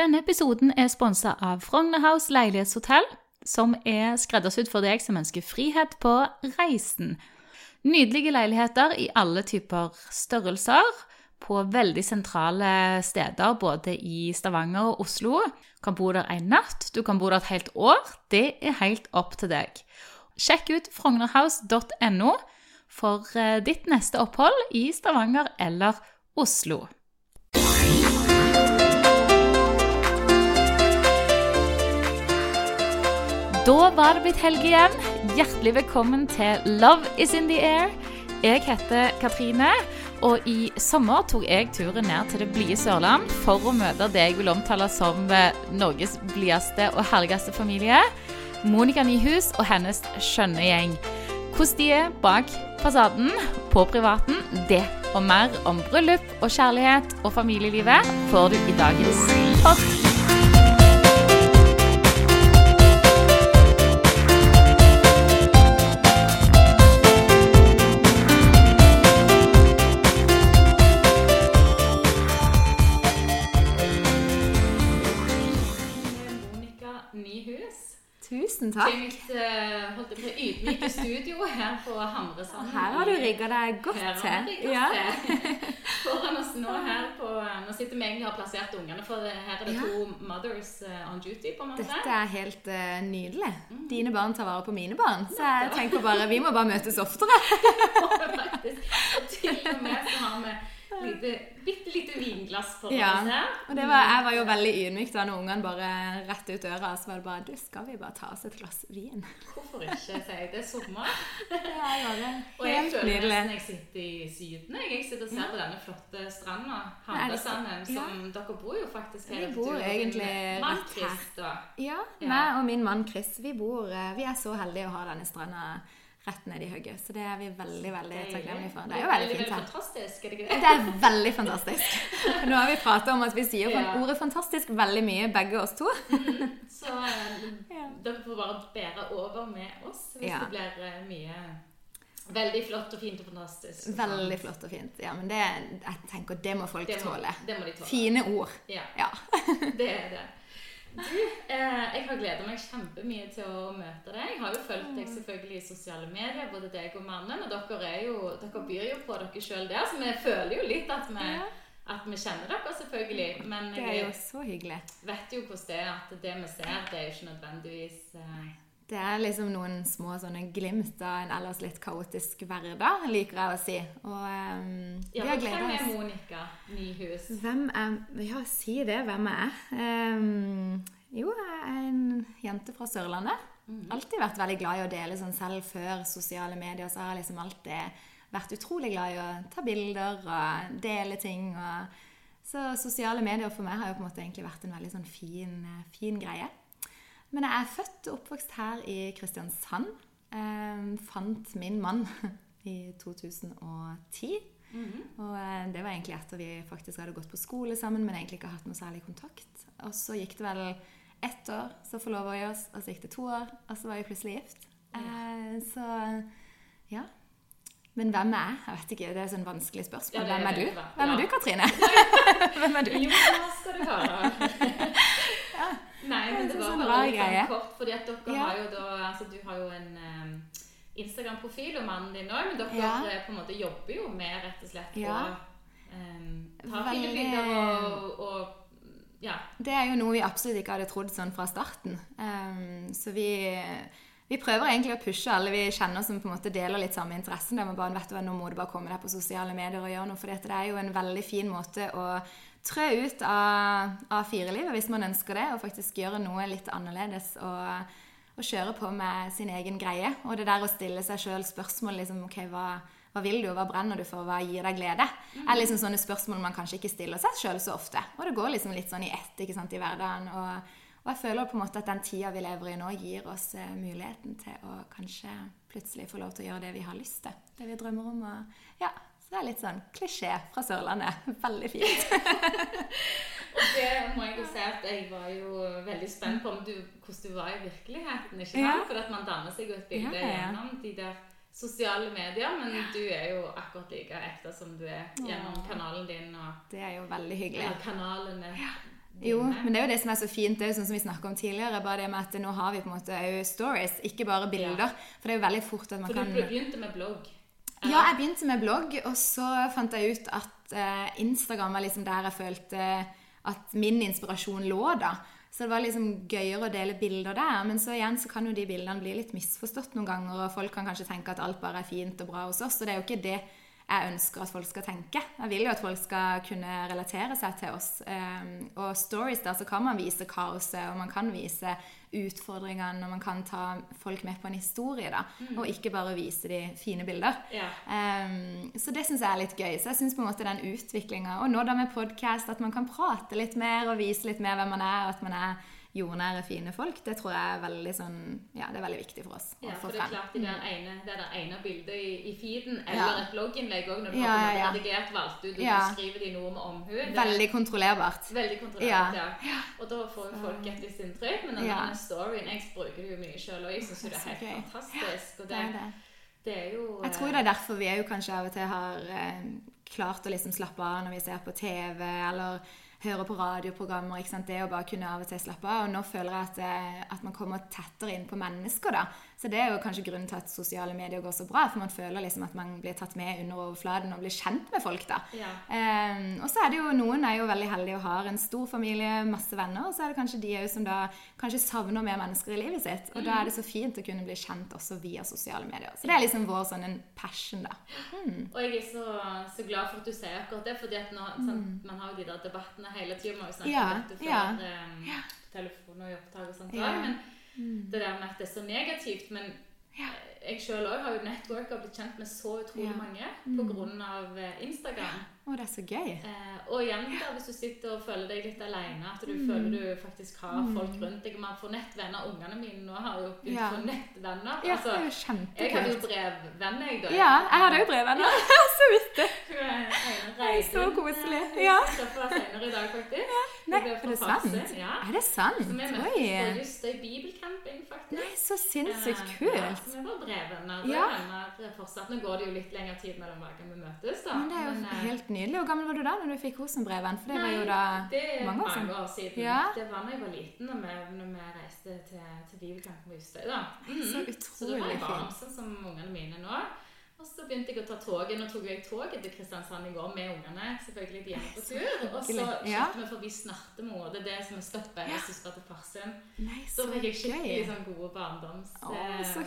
Denne episoden er sponsa av Frogner House leilighetshotell, som er skreddersydd for deg som ønsker frihet på reisen. Nydelige leiligheter i alle typer størrelser, på veldig sentrale steder både i Stavanger og Oslo. Du kan bo der en natt, du kan bo der et helt år. Det er helt opp til deg. Sjekk ut frognerhouse.no for eh, ditt neste opphold i Stavanger eller Oslo. Da var det blitt helg igjen. Hjertelig velkommen til Love is in the air. Jeg heter Katrine, og i sommer tok jeg turen ned til det blide Sørland for å møte det jeg vil omtale som eh, Norges blideste og herligste familie. Monica Nyhus og hennes skjønne gjeng. Hvordan de er bak fasaden, på privaten, det og mer om bryllup og kjærlighet og familielivet får du i dagens pod. Tusen takk. mitt eh, holdt på, ydmyke studio her på Hamresand. Her har du rigga deg godt Her har til. Ja. til. Foran oss nå her på Nå sitter vi egentlig og har plassert ungene, for her er det Ja. to mothers eh, on duty, på en måte. Dette er helt uh, nydelig. Mm. Dine barn tar vare på mine barn. Så jeg tenker bare vi må bare møtes oftere. Faktisk. Og til og med så har vi lite, bitte lite vinglass på Ja. Og det var, jeg var jo veldig ydmyk da når ungene bare rett ut døra. Så var det bare Du, skal vi bare ta oss et glass vin? Hvorfor ikke, sier jeg. Det er sommer. Ja, ja, det Helt nydelig. Og er jeg helt føler nesten jeg sitter i Syden. jeg. Sitter og ser på denne flotte stranda, Hamresanden, Ja. som dere bor jo faktisk Vi bor du egentlig mann. Chris, da. Ja, Ja. meg og min mann Chris, vi bor eh, Vi er så heldige å ha denne stranda rett ned i hugget. Så det er vi veldig, veldig takknemlige for. Det er jo veldig fint her. fantastisk, er det ikke det? Det er veldig fantastisk. Nå har vi pratet om at vi sier Ja. ordet 'fantastisk' veldig mye, begge oss to. Så eh, Ja. dere får bare bære over med oss hvis Ja. det blir eh, mye veldig flott og fint og fantastisk. Veldig flott og fint. Ja, men det, jeg tenker det må folk Det må, tåle. det må de tåle. Fine ord. Ja, Ja. det er det. Du, eh, jeg har gleda meg kjempemye til å møte deg. Jeg har jo fulgt deg selvfølgelig i sosiale medier, både deg og mannen. Og dere, er jo, dere byr jo på dere sjøl der, så vi føler jo litt at vi, at vi kjenner dere, selvfølgelig. Men Det er jo så hyggelig. vet jo hvordan det er at det vi ser, det er jo ikke nødvendigvis eh, Det er liksom noen små sånne glimt av en ellers litt kaotisk hverdag, liker jeg å si. Og um, Ja, vi har gleda oss. hvem er. Monica Nyhus? Hvem er Ja, si det. Hvem er jeg? Um, jo, jeg er en jente fra Sørlandet. Alltid vært veldig glad i å dele sånn selv før sosiale medier. Så har jeg liksom alltid vært utrolig glad i å ta bilder og dele ting. Og så sosiale medier for meg har jo på en måte egentlig vært en veldig sånn fin, eh, fin greie. Men jeg er født og oppvokst her i Kristiansand. Eh, fant min mann i 2010. Og eh, det var egentlig etter vi faktisk hadde gått på skole sammen, men egentlig ikke hatt noe særlig kontakt. Og så gikk det vel ett år, så forlova vi oss, og så gikk det to år, og så var vi plutselig gift. Eh, så ja. Men hvem er jeg? Jeg vet ikke, Det er sånn vanskelig spørsmål. Ja, hvem er du? Hvem er du, Katrine? hvem er du? Jo, nå skal du høre. Nei, men Det det var sånn bare litt greie. sånn kort, fordi at dere Ja. har jo da Altså, du har jo en um, Instagram-profil, og mannen din òg, men dere Ja. eh, på en måte jobber jo med rett og slett å Ja. um, ta fine bilder og, og Ja. Det er jo noe vi absolutt ikke hadde trodd sånn fra starten. Um, så vi, vi prøver egentlig å pushe alle vi kjenner som på en måte deler litt samme interessen. Der man bare vet du hva, Nå må du bare komme deg på sosiale medier og gjøre noe. For dette det er jo en veldig fin måte å trø ut av A4-livet hvis man ønsker det, og faktisk gjøre noe litt annerledes. og og kjøre på med sin egen greie. Og det der å stille seg sjøl spørsmål liksom, ok, hva, hva vil du, hva brenner du for, hva gir deg glede? er liksom sånne spørsmål man kanskje ikke stiller seg sjøl så ofte. Og det går liksom litt sånn i ett ikke sant, i hverdagen. Og, og jeg føler på en måte at den tida vi lever i nå, gir oss eh, muligheten til å kanskje plutselig få lov til å gjøre det vi har lyst til. Det vi drømmer om. Og, ja, så det er litt sånn klisjé fra Sørlandet. Veldig fint. Det må jeg jo si at jeg var jo veldig spent på om du, hvordan du var i virkeligheten. ikke sant? Ja. For at man danner seg jo et bilde Ja, ja. gjennom de der sosiale medier, men du er jo akkurat like ekte som du er gjennom kanalen din og Det er jo veldig hyggelig. Ja, kanalene Jo, men det er jo det som er så fint, det er jo sånn som vi snakket om tidligere, bare det med at nå har vi på en måte òg stories, ikke bare bilder. Ja. For det er jo veldig fort at man kan For du begynte med blogg? Ja, jeg begynte med blogg, og så fant jeg ut at eh, Instagram var liksom der jeg følte at min inspirasjon lå, da. Så det var liksom gøyere å dele bilder der. Men så igjen så kan jo de bildene bli litt misforstått noen ganger, og folk kan kanskje tenke at alt bare er fint og bra hos oss, og det er jo ikke det jeg ønsker at folk skal tenke. Jeg vil jo at folk skal kunne relatere seg til oss. Um, og stories der så kan man vise kaoset, og man kan vise utfordringene, og man kan ta folk med på en historie, da. Og ikke bare vise de fine bilder. Yeah. Um, så det syns jeg er litt gøy. Så jeg syns på en måte den utviklinga, og nå da med podkast, at man kan prate litt mer og vise litt mer hvem man er, og at man er jordnære, fine folk, det tror jeg er veldig sånn Ja, det er veldig viktig for oss Ja, for det er klart det der ene, det der ene bildet i, i feeden, eller Ja. et blogginnlegg òg, når du Ja, har ja, redigert, valgt ut, og Ja. du skriver de noe med omhu. Veldig kontrollerbart. Veldig kontrollerbart, Ja. Og da får jo folk et visst inntrykk. Men denne storyen Jeg bruker det jo mye sjøl, og jeg syns jo det er helt okay. fantastisk. Og Det det, er det. det er jo Jeg tror det er derfor vi er jo kanskje av og til har eh, klart å liksom slappe av når vi ser på TV eller hører på radioprogrammer. ikke sant? Det å bare kunne av og til slappe av. Og nå føler jeg at, eh, at man kommer tettere inn på mennesker, da. Så det er jo kanskje grunnen til at sosiale medier går så bra. For man føler liksom at man blir tatt med under overflaten og blir kjent med folk, da. Ja. Um, og så er det jo noen er jo veldig heldige og har en stor familie, masse venner. Og så er det kanskje de òg som da kanskje savner mer mennesker i livet sitt. Og da er det så fint å kunne bli kjent også via sosiale medier. Så det er liksom vår sånn en passion, da. Og jeg er så, så glad for at du sier akkurat det, fordi at nå, sant, man har jo de der debattene hele tida. Man har jo snakket Mm. Ja, om dette før ja. eh, telefon og i opptak og sånt. Ja. Mm. det der med at det er så negativt Men ja. jeg sjøl òg har jo networka og blitt kjent med så utrolig Ja. Mm. mange på grunn av eh, Instagram. Og det er så gøy. Eh, og igjen da, hvis du sitter og føler deg litt alene, at Mm. du føler du faktisk har folk rundt deg. Man får nettvenner. Ungene mine nå har jo begynt Ja. å få nettvenner. Ja, altså, det er jo jeg hadde jo brevvenner, jeg, da. Ja, jeg hadde jo brevvenner. så vidt Det er så koselig. eh, Ja. Vi senere i dag, faktisk. Nei, er det sant? Ja. Er det sant? Så vi møttes Justøy bibelcamping, faktisk. Nei, så sinnssykt kult. Ja, så vi var brevvenner. Ja. Fortsatt. Nå går det jo litt lengre tid mellom hver gang vi møtes, da. Men det er jo Men, helt nydelig. Hvor gammel var du da når du fikk Rosenbreven? For det var jo da mange år mange siden. år siden. Ja. Det var da jeg var liten, når vi, når vi reiste til, til Bibelkampen på Justøy. da. Mm. Så Så det var utrolig barn, sånn som ungene mine nå. Og så begynte jeg å ta toget. Nå tok jeg toget til Kristiansand i går med ungene. selvfølgelig de er på tur. Og så. Kjørte vi forbi Snartemo, det er det som er stoppet hvis du skal til Farsund. Så så fikk jeg skikkelig sånn gode barndomsminner. Eh, så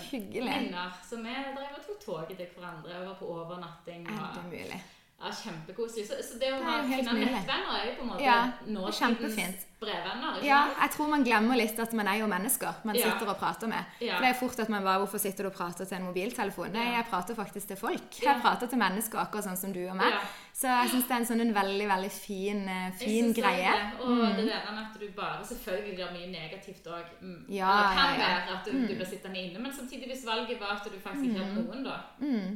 Så vi drev og tok toget til hverandre og var på overnatting. Er Og? Ja, Kjempekoselig. Så, så det å Det ha finne nettvenner er jo på en måte Ja, nåtidens brevvenner. ikke Ja, jeg tror man glemmer litt at man er jo mennesker man Ja. sitter og prater med. Ja. For det er fort at man bare Hvorfor sitter du og prater til en mobiltelefon? Nei, jeg prater faktisk til folk. Jeg prater til mennesker akkurat sånn som du og meg. Ja. Så jeg syns det er en sånn en veldig, veldig fin, fin Jeg fin synes greie. Det. Og det der med at du bare Selvfølgelig blir mye negativt òg. Mm. Ja, det kan ja, ja. være at du, du blir sittende inne. Men samtidig, hvis valget var at du faktisk ikke har noen, da,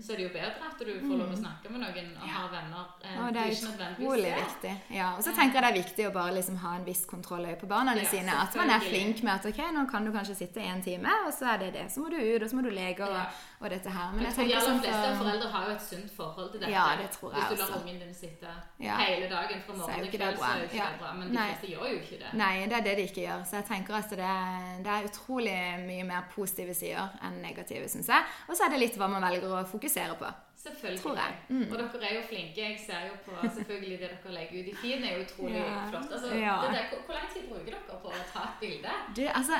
så er det jo bedre at du får lov å snakke med noen og har venner. eh, Og det er utrolig viktig. Ja, og så tenker jeg det er viktig å bare liksom ha en viss kontroll på barna Ja, sine. At man er flink med at ok, nå kan du kanskje sitte en time, og så er det det. Så må du ut, og så må du leke og, Ja. og dette her. Men Jeg jeg tror de aller sånn fleste for foreldre har jo et sunt forhold til dette. Ja, det tror jeg også. Ungen din sitte Ja. hele dagen fra morgen til kveld, så er jo ikke det bra. Men de fleste gjør jo ikke det. Nei, det er det de ikke gjør. Så jeg tenker at det det er utrolig mye mer positive sider enn negative, syns jeg. Og så er det litt hva man velger å fokusere på. Selvfølgelig. Mm. Og dere er jo flinke. Jeg ser jo på selvfølgelig det dere legger ut i feeden, er jo utrolig Ja. flott. Altså, Ja. det der, hvor, hvor lang tid bruker dere på å ta et bilde? Du, altså,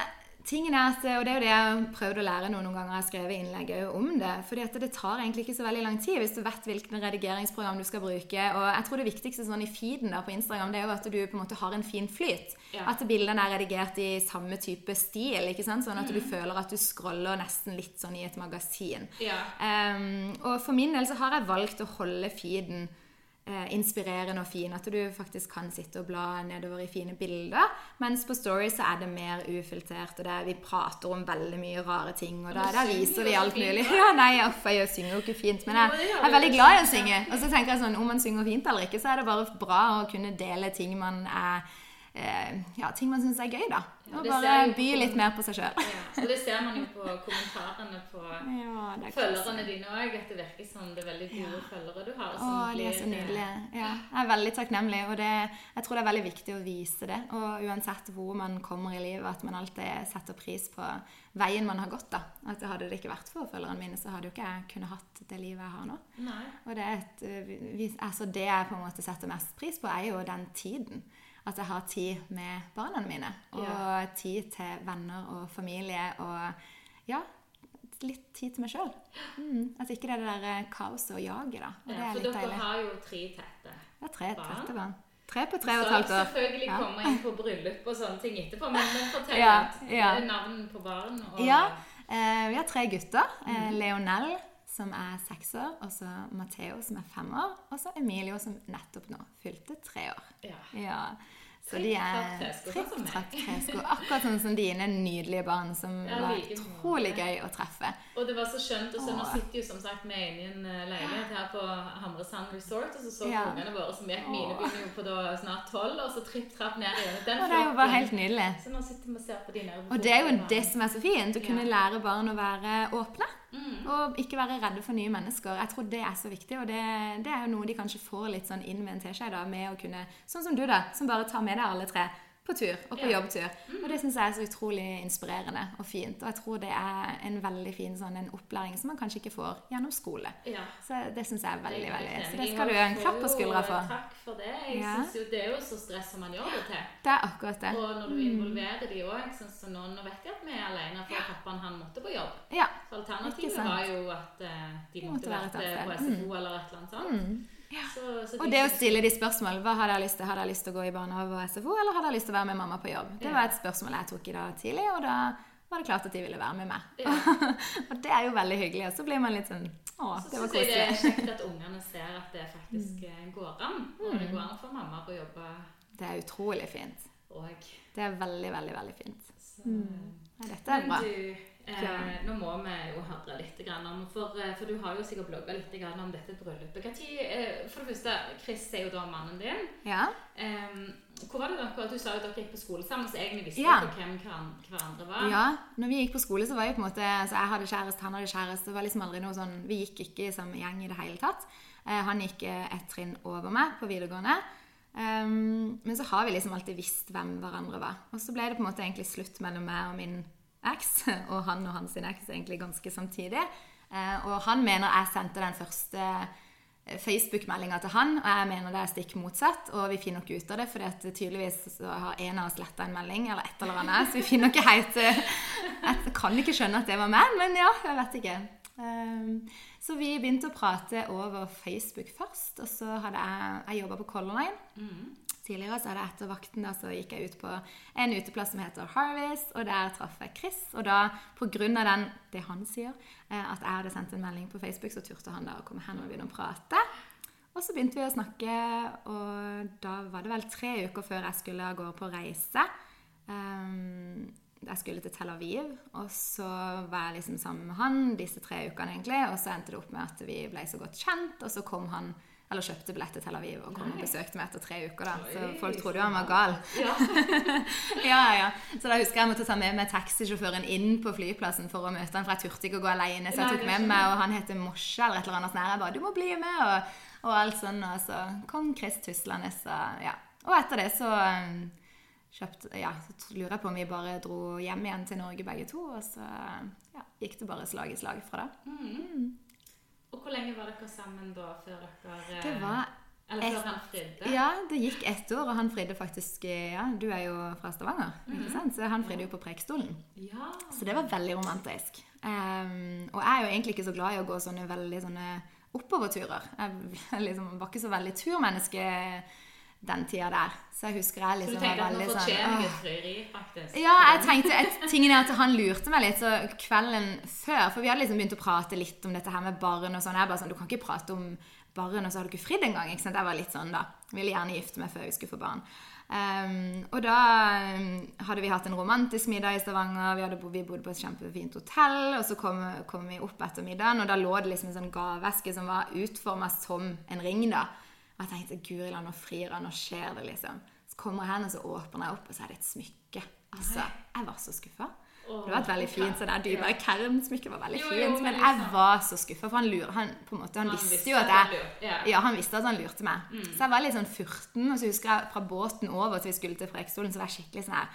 tingen er at, og det er jo det jeg har prøvd å lære noen, noen ganger, jeg har skrevet innlegg om det, fordi at det tar egentlig ikke så veldig lang tid hvis du vet hvilken redigeringsprogram du skal bruke. Og jeg tror det viktigste sånn i feeden da på Instagram, det er jo at du på en måte har en fin flyt. Ja. At bildene er redigert i samme type stil, ikke sant? sånn at du føler at du scroller nesten litt sånn i et magasin. Ja. Um, og for min del så har jeg valgt å holde feeden eh, inspirerende og fin. At du faktisk kan sitte og bla nedover i fine bilder. Mens på Story så er det mer ufiltert, og er, vi prater om veldig mye rare ting. Og da, viser vi alt mulig. Ja, nei, off, jeg synger jo ikke fint, men jeg, jeg er veldig glad i å synge. Og så tenker jeg sånn, om man synger fint eller ikke, så er det bare bra å kunne dele ting man er ja, ting man syns er gøy, da. Ja, Og det bare by på- litt mer på seg sjøl. Ja, det ser man jo på kommentarene på Ja, er følgerne dine òg, at det virker som det er veldig gode følgere du har. Å, de er så nydelige. Ja, jeg er veldig takknemlig, og det, jeg tror det er veldig viktig å vise det. Og uansett hvor man kommer i livet, at man alltid setter pris på veien man har gått. da. At Hadde det ikke vært for følgerne mine, så hadde jo ikke jeg kunnet hatt det livet jeg har nå. Nei. Og det, er et, øh, altså det jeg på en måte setter mest pris på, er jo den tiden. At jeg har tid med barna mine. Og Ja. tid til venner og familie. Og ja, litt tid til meg sjøl. Mm, at ikke det er det der kaoset og jaget, da. Og det Ja, deilig. for dere har jo tre tette. barn. Ja, tre barn. tette barn. Tre på tre og et Så halvt år. selvfølgelig Ja. komme inn på bryllup og sånne ting etterpå, men, fortell Ja, litt. ja. Er Navn på barn og Ja, eh, vi har tre gutter. Eh, Leonel, som er seks år, og så Matheo, som er fem år, og så Emilio, som nettopp nå fylte tre år. Ja. Så de er tresko, sånn som meg. trapp, tresko. Akkurat sånn som dine nydelige barn, som Ja, var utrolig gøy å treffe. Og det var så skjønt. og så Nå sitter jo som sagt vi inne i en eh, leilighet her på Hamresand Resort, og så så Ja. ungene våre som gikk. Mine begynner jo på da snart tolv, og så tripp trapp ned igjen. Den Og det er jo bare helt nydelig. Så nå sitter vi og ser på de nede Og det er jo det som er så fint, å kunne lære barn å være åpne. Mm. Og ikke være redde for nye mennesker. Jeg tror det er så viktig, og det, det er jo noe de kanskje får litt sånn inn med en da, med å kunne Sånn som du, da, som bare tar med deg alle tre på tur, og på Ja. jobbtur. Og det syns jeg er så utrolig inspirerende og fint. Og jeg tror det er en veldig fin sånn en opplæring som man kanskje ikke får gjennom skole. Ja. Så det syns jeg er veldig, veldig Så det skal du en klapp på skuldra for. Takk for det. Jeg Ja. synes jo Det er jo så stress som man gjør det til. Det er akkurat det. Og når du involverer de òg sånn som nå, nå vet jeg at vi er alene, for pappaen han måtte på jobb. Ja. Så alternativet var jo at eh, de måtte måtte vært på SFO mm. Eller et eller annet sånt. Så, så Og det å stille de spørsmål Hva hadde jeg lyst til? Hadde jeg lyst til å gå i barnehage og SFO, eller hadde jeg lyst til å være med mamma på jobb? Det var et spørsmål jeg tok i dag tidlig, og da var det klart at de ville være med meg. Ja. og det er jo veldig hyggelig. Og så blir man litt sånn Å, Så det var koselig. Så syns jeg det er kjekt at ungene ser at det faktisk mm. går an. Og Mm. det går an for mamma å jobbe Det er utrolig fint. Og. Det er veldig, veldig, veldig fint. Så Nei, dette er Men bra. du, eh, nå må vi jo høre litt grann om for, eh, for du har jo sikkert blogga litt grann om dette bryllupet. Tid, eh, for det første, Chris er jo da mannen din. Ja. Eh, hvor var det dere, Du sa jo dere gikk på skole sammen, så egentlig visste Ja. dere hvem hverandre var. ja. Når vi gikk på skole, så var jo på en måte altså Jeg hadde kjæreste, han hadde kjæreste. Det var liksom aldri noe sånn Vi gikk ikke i samme gjeng i det hele tatt. Eh, han gikk eh, et trinn over meg på videregående. Um, men så har vi liksom alltid visst hvem hverandre var. Og så ble det på en måte egentlig slutt mellom meg og min eks, og han og hans eks egentlig ganske samtidig. Eh, og han mener jeg sendte den første eh, Facebook-meldinga til han, og jeg mener det er stikk motsatt. Og vi finner ikke ut av det, for tydeligvis har en av oss letta en melding, eller et eller annet. Så vi finner ikke helt eh, Jeg kan ikke skjønne at det var meg, men ja, jeg vet ikke. Um, så vi begynte å prate over Facebook først, og så hadde jeg Jeg jobba på Color Line. Tidligere så hadde jeg etter vakten da, så gikk jeg ut på en uteplass som heter Harvest, og der traff jeg Chris. Og da, av den, det han sier, eh, at jeg hadde sendt en melding på Facebook, så turte han da å komme hen og begynne å prate. Og så begynte vi å snakke, og da var det vel tre uker før jeg skulle av gårde på reise. Um, jeg skulle til Tel Aviv, og så var jeg liksom sammen med han disse tre ukene, egentlig. Og så endte det opp med at vi ble så godt kjent, og så kom han eller kjøpte billett til Tel Aviv og kom og besøkte meg etter tre uker. da, Så folk trodde jo han var gal. Ja. Ja, ja. Så da husker jeg jeg måtte ta med meg taxisjåføren inn på flyplassen for å møte han, for jeg turte ikke å gå alene. Så jeg tok med meg, og han heter Moshe eller et eller annet sånt. Jeg bare 'Du må bli med', og, og alt sånn. Og så kong Chris Tuslanes, og ja. Og etter det så um, kjøpte Ja, så lurer jeg på om vi bare dro hjem igjen til Norge begge to, og så ja, gikk det bare slag i slag fra da. Og hvor lenge var dere sammen da, før dere Det var Eller et- han fridde? Ja, det gikk ett år, og han fridde faktisk Ja, du er jo fra Stavanger, ikke sant? Så han fridde jo på Preikestolen. Ja. Så det var veldig romantisk. Um, og jeg er jo egentlig ikke så glad i å gå sånne veldig sånne oppoverturer. Jeg liksom var ikke så veldig turmenneske den tida der. Så jeg husker jeg Så du liksom tenkte var at nå sånn fortjener jeg et frieri, faktisk? Ja, jeg tenkte et, tingen er at han lurte meg litt så kvelden før. For vi hadde liksom begynt å prate litt om dette her med barn og sånn. Jeg bare sånn, Du kan ikke prate om barn, og så har du ikke fridd engang. ikke sant? Jeg var litt sånn da. Ville gjerne gifte meg før vi skulle få barn. Um, og da ehm, hadde vi hatt en romantisk middag i Stavanger. Vi, hadde, vi bodde på et kjempefint hotell. Og så kom, kom vi opp etter middagen, og da lå det liksom en sånn gaveeske som var utforma som en ring. da. Og jeg tenkte guri land, nå frir han, nå skjer det, liksom. Så kommer jeg hen, og så åpner jeg opp, og så er det et smykke. Altså, jeg var så skuffa. Det var et veldig fint sånn Ja. kern-smykke. var veldig fint, Men jeg var så skuffa, for han lurer, han, måte, han, visste jo at jeg ja. ja, han visste at han lurte meg. Så jeg var litt sånn furten. Og så husker jeg fra båten over til vi skulle til Preikestolen, så var jeg skikkelig sånn her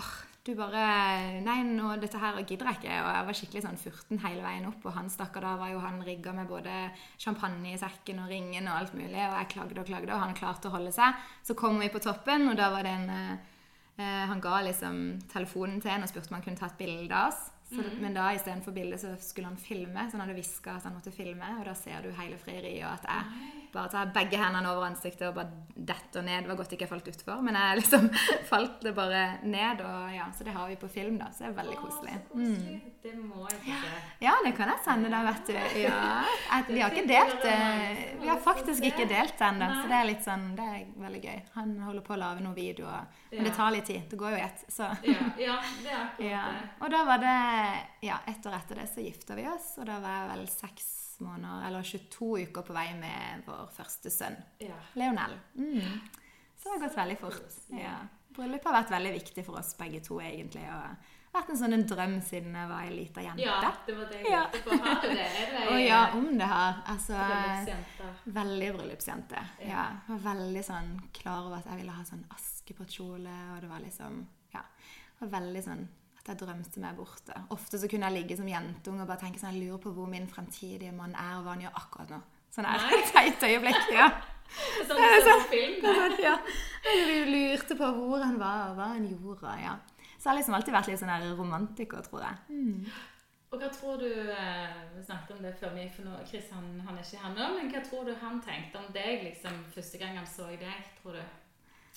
åh, du bare Nei, nå, dette her gidder jeg ikke. Og jeg var skikkelig sånn furten hele veien opp. Og han stakkar da var jo han rigga med både champagne i sekken og ringen og alt mulig. Og jeg klagde og klagde, og han klarte å holde seg. Så kom vi på toppen, og da var det en eh, eh, Han ga liksom telefonen til en og spurte om han kunne ta et bilde av oss. Så, Men da istedenfor bilde så skulle han filme, så han hadde hviska at han måtte filme. Og da ser du hele frieriet, og at jeg bare tar begge hendene over ansiktet og bare detter ned. Det var godt ikke jeg falt utfor, men jeg liksom falt det bare ned. Og ja, Så det har vi på film, da. Så det er veldig koselig. Å, koselig. Det må jeg få. Ja, det kan jeg sende deg, vet du. Ja, at vi har ikke delt det. Vi har faktisk ikke delt det ennå, så det er litt sånn, det er veldig gøy. Han holder på å lage noen videoer, men det tar litt tid. Det går jo i ett, så Ja, ja, det er akkurat det. Og da var det Ja, ett år etter det så gifta vi oss, og da var jeg vel seks måneder, eller 22 uker på vei med vår første sønn, Ja. Leonel. Mm. Så det har gått veldig fort. Ja. Bryllupet har vært veldig viktig for oss begge to, egentlig. Og vært en sånn en drøm siden jeg var ei lita jente. ja, det var det jeg lurte på. Har du det? Og ja, om det har. Altså bryllupsjente? Veldig bryllupsjente. Ja. Var veldig sånn klar over at jeg ville ha sånn Askepott-kjole, og det var liksom Ja. Var veldig sånn jeg drømte meg borte. Ofte så kunne jeg ligge som jentunge og bare tenke sånn Jeg lurer på hvor min fremtidige mann er, og hva han gjør akkurat nå. Sånn er Nei. teit øyeblikk. Ja. Sånn ser på film? ja. Jeg lurte på hvor han var, og hva han gjorde. ja. Så jeg har liksom alltid vært litt sånn her romantiker, tror jeg. Og hva tror du eh, Vi snakket om det før vi for nå, Chris han, han er ikke her nå, men hva tror du han tenkte om deg liksom første gang han så deg? tror du?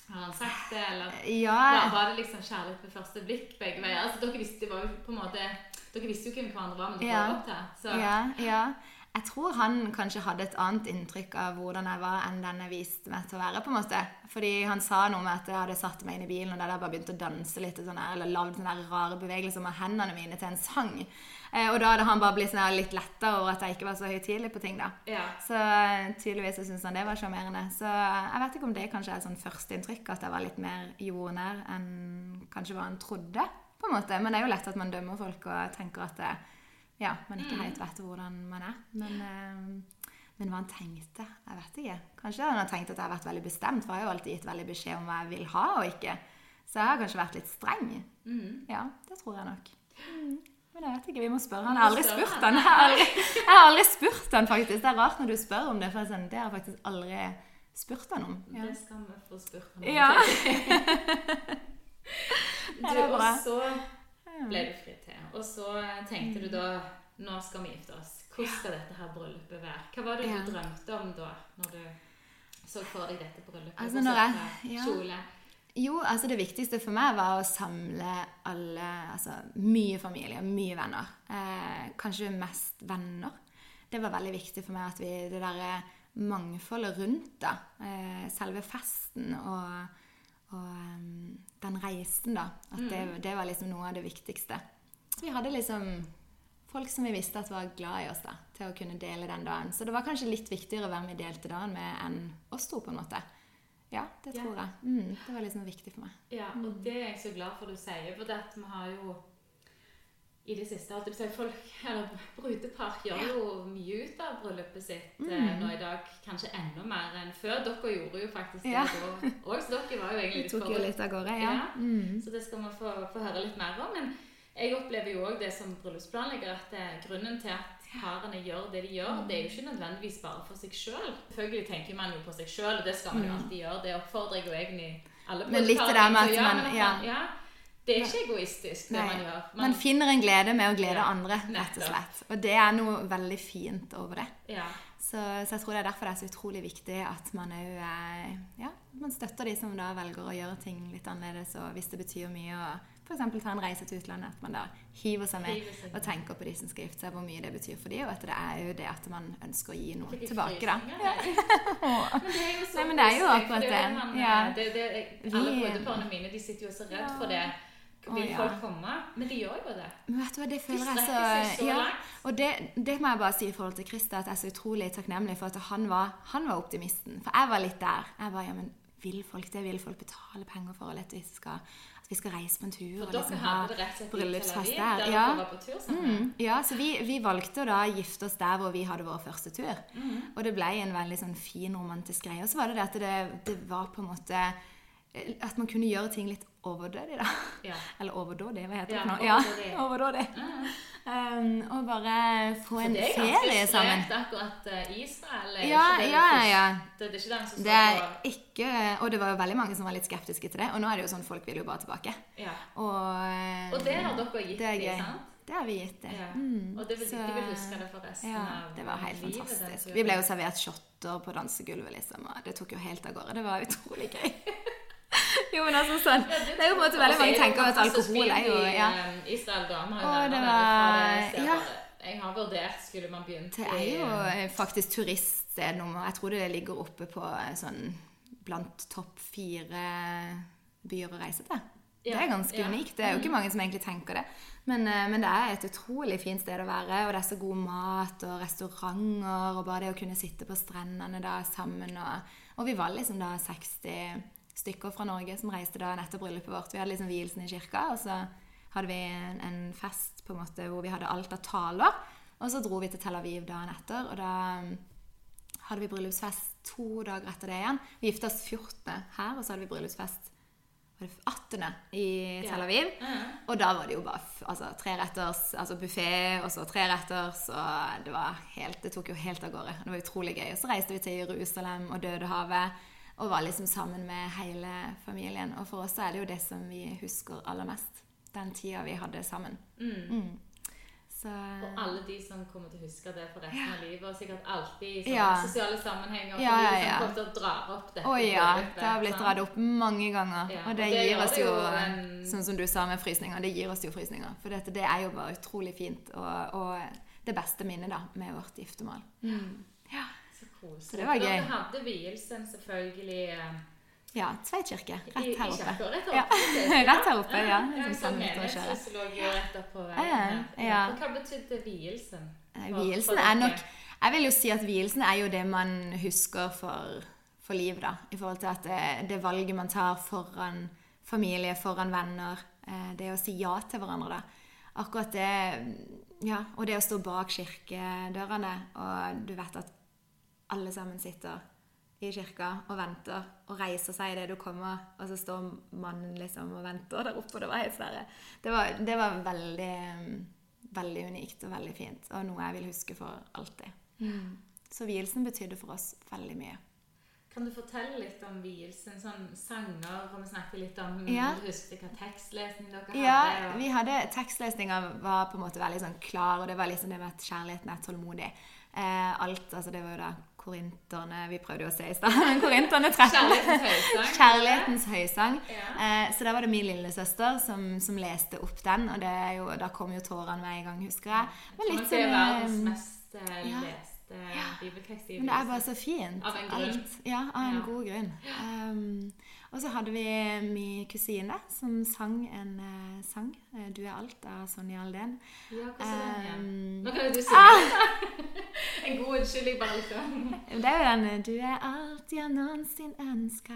Har han sagt det, eller Ja, var det liksom kjærlighet ved første blikk begge veier? Altså, dere visste jo på en måte Dere visste jo hvem hverandre var, men dere Ja. var opp til. Så Ja, ja. Jeg tror han kanskje hadde et annet inntrykk av hvordan jeg var, enn den jeg viste meg til å være. på en måte. Fordi han sa noe med at jeg hadde satt meg inn i bilen og der jeg bare begynte å danse litt, sånn her, eller lagd sånne rare bevegelser med hendene mine til en sang. Eh, og da hadde han bare blitt sånn litt letta over at jeg ikke var så høytidelig på ting. da. ja. Så eh, tydeligvis så syntes han det var sjarmerende. Så jeg vet ikke om det kanskje er sånn førsteinntrykk, at jeg var litt mer jordnær enn kanskje hva han trodde. på en måte. Men det er jo lett at man dømmer folk og tenker at det, ja, man ikke helt vet hvordan man er. Men, eh, men hva han tenkte, jeg vet ikke. Kanskje han har tenkt at jeg har vært veldig bestemt, for jeg har jo alltid gitt veldig beskjed om hva jeg vil ha og ikke. Så jeg har kanskje vært litt streng. Mm. Ja, det tror jeg nok. Mm. Men jeg vet ikke, vi må spørre han. Jeg har aldri spurt han. Jeg har aldri, jeg har aldri spurt han, faktisk. Det er rart når du spør om det, for sånn, det har jeg faktisk aldri spurt han om. Ja. Det skal vi få spurt han om. Ja. Du, Ja, og så ble du fri til. Og så tenkte du da Nå skal vi gifte oss. Hvordan skal dette her bryllupet være? Hva var det Ja. du drømte om da, når du så for deg dette bryllupet? Altså, når jeg- ja. Kjole. Jo, altså det viktigste for meg var å samle alle Altså mye familie, mye venner. Eh, kanskje mest venner. Det var veldig viktig for meg at vi Det derre mangfoldet rundt, da. Eh, selve festen og, og um, den reisen, da. At det, det var liksom noe av det viktigste. Så vi hadde liksom folk som vi visste at var glad i oss, da, til å kunne dele den dagen. Så det var kanskje litt viktigere hvem vi delte dagen med, enn oss to, på en måte. Ja, det tror jeg. Mm, det var liksom viktig for meg. Ja, og det er jeg så glad for du sier, for det at vi har jo i det siste holdt jeg folk, eller Brudepar gjør jo mye ut av bryllupet sitt mm. nå i dag. Kanskje enda mer enn før. Dere gjorde jo faktisk det Ja. da òg, så dere var jo egentlig Vi litt tok jo litt av gårde, ja. Ja. Mm. Så det skal vi få, få høre litt mer om. Men jeg opplever jo òg det som bryllupsplanlegger, at det grunnen til at parene gjør det de gjør, det er jo ikke nødvendigvis bare for seg sjøl. Selvfølgelig tenker man jo på seg sjøl, og det skal man jo alltid gjøre. Det oppfordrer jeg jo egentlig alle på. Men litt det der med at man- ja. ja. Det er ikke egoistisk, det Nei. man gjør. Man finner en glede med å glede Ja, andre, rett og slett. Og det er noe veldig fint over det. ja. Så, så jeg tror det er derfor det er så utrolig viktig at man òg ja, man støtter de som da velger å gjøre ting litt annerledes, og hvis det betyr mye å f.eks. ta en reise til utlandet, at man da hiver seg med Hiver seg og tenker på de som skal gifte seg, hvor mye det betyr for dem, og at det er jo det at man ønsker å gi noe tilbake, da. Ja. Men det er jo så Nei, men det er jo akkurat det. Man, Ja. det, det, Vi- alle brudeparene mine de sitter jo så redd for det. Vil ja. folk komme? Men de gjør jo det. Men vet du hva, det føler jeg så, så ja. Og det, det må jeg bare si i forhold til Christer, at jeg er så utrolig takknemlig for at han var, han var optimisten. For jeg var litt der. Jeg var, ja, men vil folk det? Vil folk betale penger for at vi skal, vi skal reise på en tur? For og dere liksom hadde det rett og slett bryllupsfest der? der Ja. dere på tur? Mm, ja, så vi, vi valgte å da gifte oss der hvor vi hadde vår første tur. Mm. Og det ble en veldig sånn fin, romantisk greie. Og så var det det at det, det var på en måte eh, At man kunne gjøre ting litt overdådig, da. Ja. Eller overdådig, hva heter Ja, det nå? Ja, overdådig. Um, og bare få en Det er ferie ganske sammen. sprekt, akkurat eh, Israel. er Ja, det ja, ja. Det, det er ikke den som Det er på ikke Og det var jo veldig mange som var litt skeptiske til det. Og nå er det jo sånn folk vil jo bare tilbake. ja. Og, Og det har dere gitt det dem, sant? Det har vi gitt det. Ja. Mm, Og det vil, så- de vil huske det for resten Ja, av det var helt livet. fantastisk. Vi ble jo servert shotter på dansegulvet, liksom, og det tok jo helt av gårde. Det var utrolig gøy. jo, men altså sånn Det er jo på en måte veldig mange tenker at alkohol er jo ja. I Israel, da. Å, det var- ja. Jeg har vurdert skulle man begynt Det er jo eh, faktisk turiststed Jeg tror det ligger oppe på eh, sånn blant topp fire byer å reise til. Det er ganske ja. unikt. Det er jo ikke mange som egentlig tenker det. Men, eh, men det er et utrolig fint sted å være, og det er så god mat og restauranter, og bare det å kunne sitte på strendene da sammen. Og, og vi var liksom da 60 stykker fra Norge som reiste da etter bryllupet vårt. Vi hadde liksom vielsen i kirka, og så hadde vi en, en fest på en måte hvor vi hadde alt av taler. Og så dro vi til Tel Aviv dagen etter, og da mm, hadde vi bryllupsfest to dager etter det igjen. Vi gifta oss 14. her, og så hadde vi bryllupsfest var det 18. i Tel Aviv. Ja. Og da var det jo bare altså, treretters, altså buffé, og så treretters, og det var helt, det tok jo helt av gårde. Det var utrolig gøy. Og så reiste vi til Jerusalem og Dødehavet, og var liksom sammen med hele familien. Og for oss er det jo det som vi husker aller mest. Den tida vi hadde sammen. Mm. Så Og alle de som kommer til å huske det for resten av livet, og sikkert alltid i Ja. sosiale sammenhenger. Ja, Ja, ja, som kommer til å dra opp dette. Å ja, det har blitt dratt opp mange ganger. Ja, og og det, det gir oss det jo, jo en- sånn som du sa med frysninger, det gir oss jo frysninger. For dette, det er jo bare utrolig fint, og, og det beste minnet da, med vårt giftermål. Mm. Ja. Så. Det var gøy. Dere hadde vielsen selvfølgelig eh, ja, Tveit kirke, rett her oppe. rett Ja, oppe. rett her oppe, ja. Rett veien. Ja, her. ja. For Hva betydde vielsen? Vielsen er nok Jeg vil jo si at vielsen er jo det man husker for, for liv, da. I forhold til at det, det valget man tar foran familie, foran venner. eh, Det å si ja til hverandre, da. Akkurat det Ja, og det å stå bak kirkedørene, og du vet at alle sammen sitter i kirka og venter og reiser seg idet du kommer, og så står mannen liksom og venter der oppe, og det var helt sverre Det var, det var veldig, veldig unikt og veldig fint, og noe jeg vil huske for alltid. Så vielsen betydde for oss veldig mye. Kan du fortelle litt om vielsen? Sånn sanger, og vi snakket litt om Ja. Husker hva tekstlesning dere hadde? Ja, vi hadde Tekstlesninga var på en måte veldig sånn klar, og det var liksom det med at kjærligheten er tålmodig. Eh, alt, altså Det var jo da korinterne Vi prøvde jo å se i stad. men Korinterne 13. Kjærlighetens høysang. Kjærlighetens høysang. Ja. Eh, så da var det min lillesøster som, som leste opp den, og det er jo, da kom jo tårene med en gang, husker jeg. Men litt sånn, verdens lest. mest eh, ja. bibeltekst i Men det er bare så fint. Av en grunn. Alt. Ja, av en Ja. god grunn. Um, og så hadde vi min kusine som sang en uh, sang. eh, 'Du er alt' av Sonja Aldén. Ja, hvordan? Um, Nå kan jo du Ah! en god unnskyldning, bare litt. det er jo den 'Du er alt jeg noensinne ønska,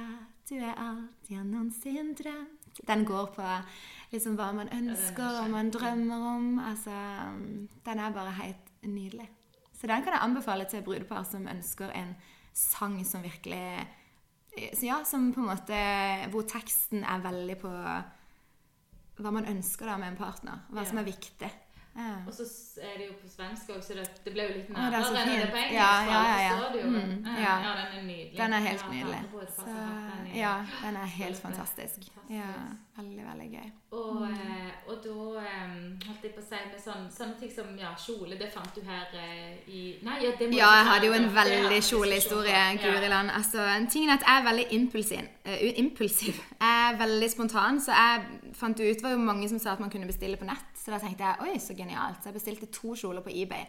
du er alt jeg noensinne drømt'. Den går på liksom hva man ønsker og man drømmer om. Altså, um, den er bare helt nydelig. Så den kan jeg anbefale til brudepar som ønsker en sang som virkelig så ja, som på en måte Hvor teksten er veldig på hva man ønsker da med en partner. Hva Ja. som er viktig. Ja. Og så er det jo på svensk òg, så det, det ble jo litt er nærmere enn det på engelsk. Ja, ja, ja, ja. Mm, ja. ja. den er nydelig. Den er helt nydelig. Så, ja, den er helt fantastisk. Ja, veldig, veldig gøy. Og, eh, og da eh, holdt jeg på å si med sånn, sånne ting som ja, kjole, det fant du her eh, i Nei, ja, det må Ja, jeg hadde jo en veldig kjolehistorie, diskusjon på. Guri land. Altså, en ting er at jeg er veldig impulsiv. Uh, impulsiv. Jeg er veldig spontan, så jeg fant jo ut Det var jo mange som sa at man kunne bestille på nett, så da tenkte jeg oi, så genialt. Så jeg bestilte to kjoler på eBay.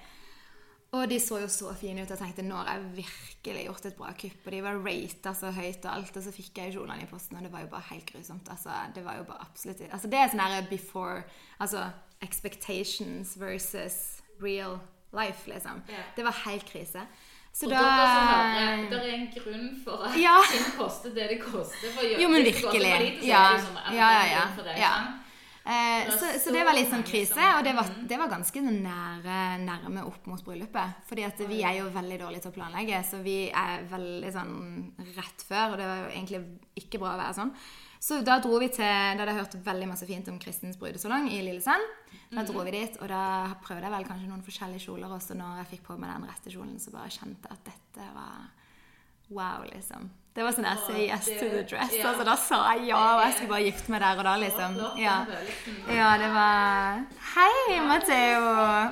Og de så jo så fine ut, jeg tenkte nå har jeg virkelig gjort et bra kupp. Og de var rata så høyt og alt, og så fikk jeg jo kjolene i posten, og det var jo bare helt grusomt. Altså, det var jo bare absolutt Altså, det er sånn her before Altså expectations versus real life, liksom. Yeah. Det var helt krise. Så Og da dere hører, det er en grunn for at Ja. ting koster det det koster. For Jo, men virkelig. det for lite, så Ja. det sånn Ja, ja, ja. Ja. Eh, så, så det var litt sånn krise, og det var, det var ganske nære, nærme opp mot bryllupet. Fordi at vi er jo veldig dårlige til å planlegge, så vi er veldig sånn rett før, og det var jo egentlig ikke bra å være sånn. Så da dro vi til Da hadde jeg hørt veldig masse fint om Kristens brudesalong i Lillesand. Da dro vi dit, og da prøvde jeg vel kanskje noen forskjellige kjoler også. Når jeg fikk på meg den rette kjolen, så bare kjente jeg at dette var Wow, liksom. Det var sånn der say yes to the dress. Ja. Altså, da sa jeg ja, og jeg skulle bare gifte meg der og da, liksom. Ja. Ja, det var Hei, Matteo!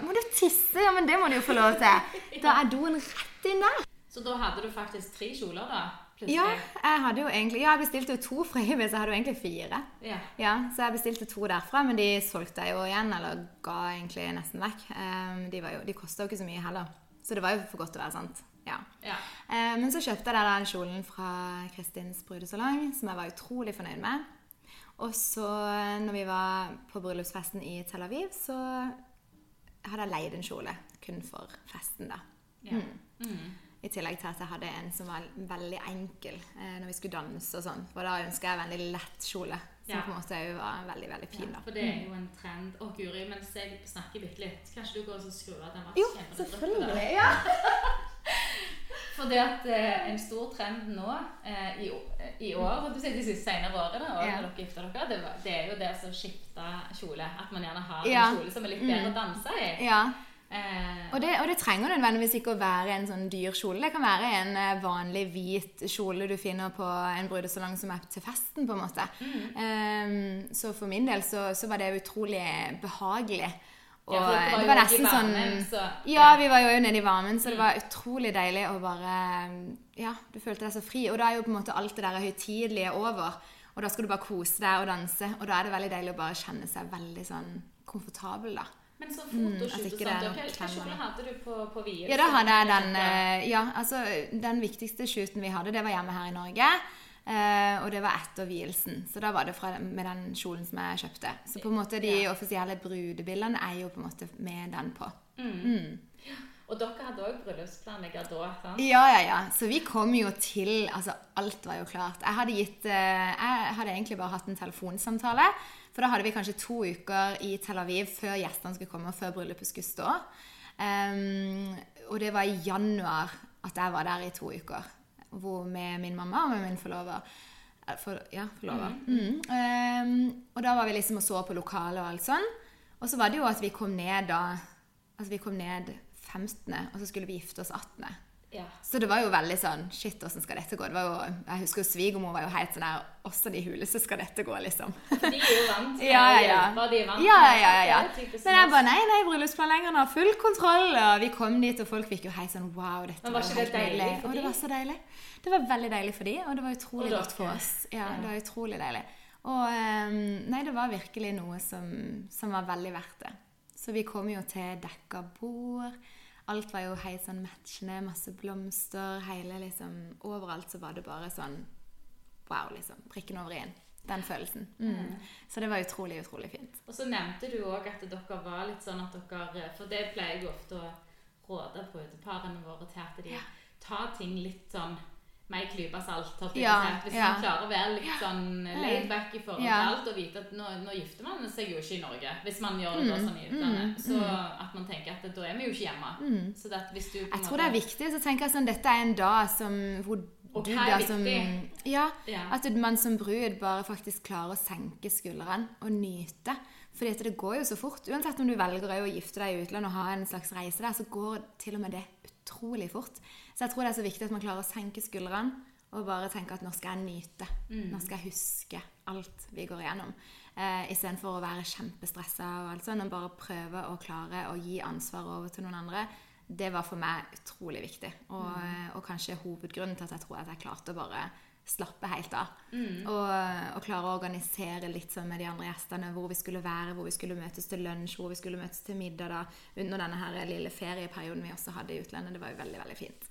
Må du tisse? Ja, men det må du jo få lov til. Da er doen rett inn der. Så da hadde du faktisk tre kjoler, da? plutselig? Ja, jeg hadde jo egentlig Ja, jeg bestilte jo to fra Ibis, så jeg hadde jo egentlig fire. Ja. Ja, Så jeg bestilte to derfra, men de solgte jeg jo igjen, eller ga egentlig nesten vekk. Um, de var jo, de kosta jo ikke så mye heller. Så det var jo for godt til å være sant. Ja. ja. Eh, Men så kjøpte jeg da den kjolen fra Kristins brudesalong, som jeg var utrolig fornøyd med. Og så, når vi var på bryllupsfesten i Tel Aviv, så hadde jeg leid en kjole kun for festen, da. ja. Mm. I tillegg til at jeg hadde en som var veldig enkel eh, når vi skulle danse og sånn. For da ønska jeg en veldig lett kjole, som Ja. på en måte òg var veldig, veldig fin, Ja, for det er jo en trend. Å, Guri, mens jeg snakker bitte litt, kanskje du går og så skrur av den Jo, vaskekjempen? selvfølgelig. Ja. Fordi at eh, en stor trend nå eh, i, i år, og du sier de siste senere årene, og Ja. dere gifter dere, det, det er jo det å skifte kjole. At man gjerne har Ja. en kjole som er litt bedre å danse i. ja. Eh, Og det, og det trenger nødvendigvis ikke å være en sånn dyr kjole. Det kan være en eh, vanlig hvit kjole du finner på en brudesalong som er til festen, på en måte. Ehm, så for min del så, så var det utrolig behagelig. Og Ja, dere var det var nesten varmen, sånn så- Ja, ja. vi var jo nede i varmen, så det var utrolig deilig å bare Ja, du følte deg så fri. Og da er jo på en måte alt det der høytidelige over. Og da skal du bare kose deg og danse. Og da er det veldig deilig å bare kjenne seg veldig sånn komfortabel, da. men så Mm, at fotoshoot og sånt, hvilken kjole hadde du på, på vielsen? Ja, da hadde jeg den eh, Ja, altså den viktigste shooten vi hadde, det var hjemme her i Norge. Eh, og det var etter vielsen. Så da var det fra, med den kjolen som jeg kjøpte. Så på en måte de offisielle brudebildene er jo på en måte med den på. Og dere hadde òg bryllupsplanlegger da? sant? Ja, ja, ja. Så vi kom jo til Altså, alt var jo klart. Jeg hadde gitt eh, Jeg hadde egentlig bare hatt en telefonsamtale. For da hadde vi kanskje to uker i Tel Aviv før gjestene skulle komme, og før bryllupet skulle stå. Um, og det var i januar at jeg var der i to uker. Hvor med min mamma og med min forlover. Eh, For, ja, forlover. Mm. Um, og da var vi liksom og så på lokalet og alt sånn. Og så var det jo at vi kom ned da Altså vi kom ned 15., og så skulle vi gifte oss 18. Ja. Så det var jo veldig sånn Shit, åssen skal dette gå? Det var jo, jeg husker jo svigermor var jo helt sånn der Åssen i huleste skal dette gå, liksom? De er jo vant Ja, ja, ja. hjelpe, de er vant Ja, ja, Men jeg bare nei, nei, bryllupsplanleggeren har full kontroll. Og vi kom dit, og folk fikk jo helt sånn wow, dette Men var det helt deilig nydelig. Og det var så deilig. Det var veldig deilig for de, og det var utrolig godt for oss. Ja, Ja. det var utrolig deilig. Og ehm, nei, det var virkelig noe som, som var veldig verdt det. Så vi kom jo til dekka bord. Alt var jo helt sånn matchende, masse blomster, hele liksom Overalt så var det bare sånn wow, liksom. Prikken over i-en. Den følelsen. Mm. Så det var utrolig, utrolig fint. Og så nevnte du òg at dere var litt sånn at dere For det pleier jeg ofte å råde brudeparene våre til at de tar ting litt sånn med ei klype salt. å Ja. Hvis ja. man klarer å være litt sånn laid back i forhold til alt og vite at nå, nå gifter man seg jo ikke i Norge. Hvis man gjør det da Mm, sånn i utlandet. Så at man tenker at da er vi jo ikke hjemme. Så det at hvis du Jeg tror det er viktig. Så tenker jeg sånn, Dette er en dag som, hvor Og du hva er da som viktig? ja, Ja. At man som brud bare faktisk klarer å senke skuldrene og nyte. Fordi at det går jo så fort. Uansett om du velger å gifte deg i utlandet og ha en slags reise der, så går til og med det utrolig fort. Så jeg tror det er så viktig at man klarer å senke skuldrene og bare tenke at nå skal jeg nyte. Mm. Nå skal jeg huske alt vi går igjennom. Eh, Istedenfor å være kjempestressa og alt sånt, og bare prøve å klare å gi ansvar over til noen andre. Det var for meg utrolig viktig, og, Mm. og kanskje hovedgrunnen til at jeg tror at jeg klarte å bare slappe helt av. Mm. Og, og klare å organisere litt sånn med de andre gjestene, hvor vi skulle være, hvor vi skulle møtes til lunsj, hvor vi skulle møtes til middag da, under denne her lille ferieperioden vi også hadde i utlandet. Det var jo veldig, veldig fint.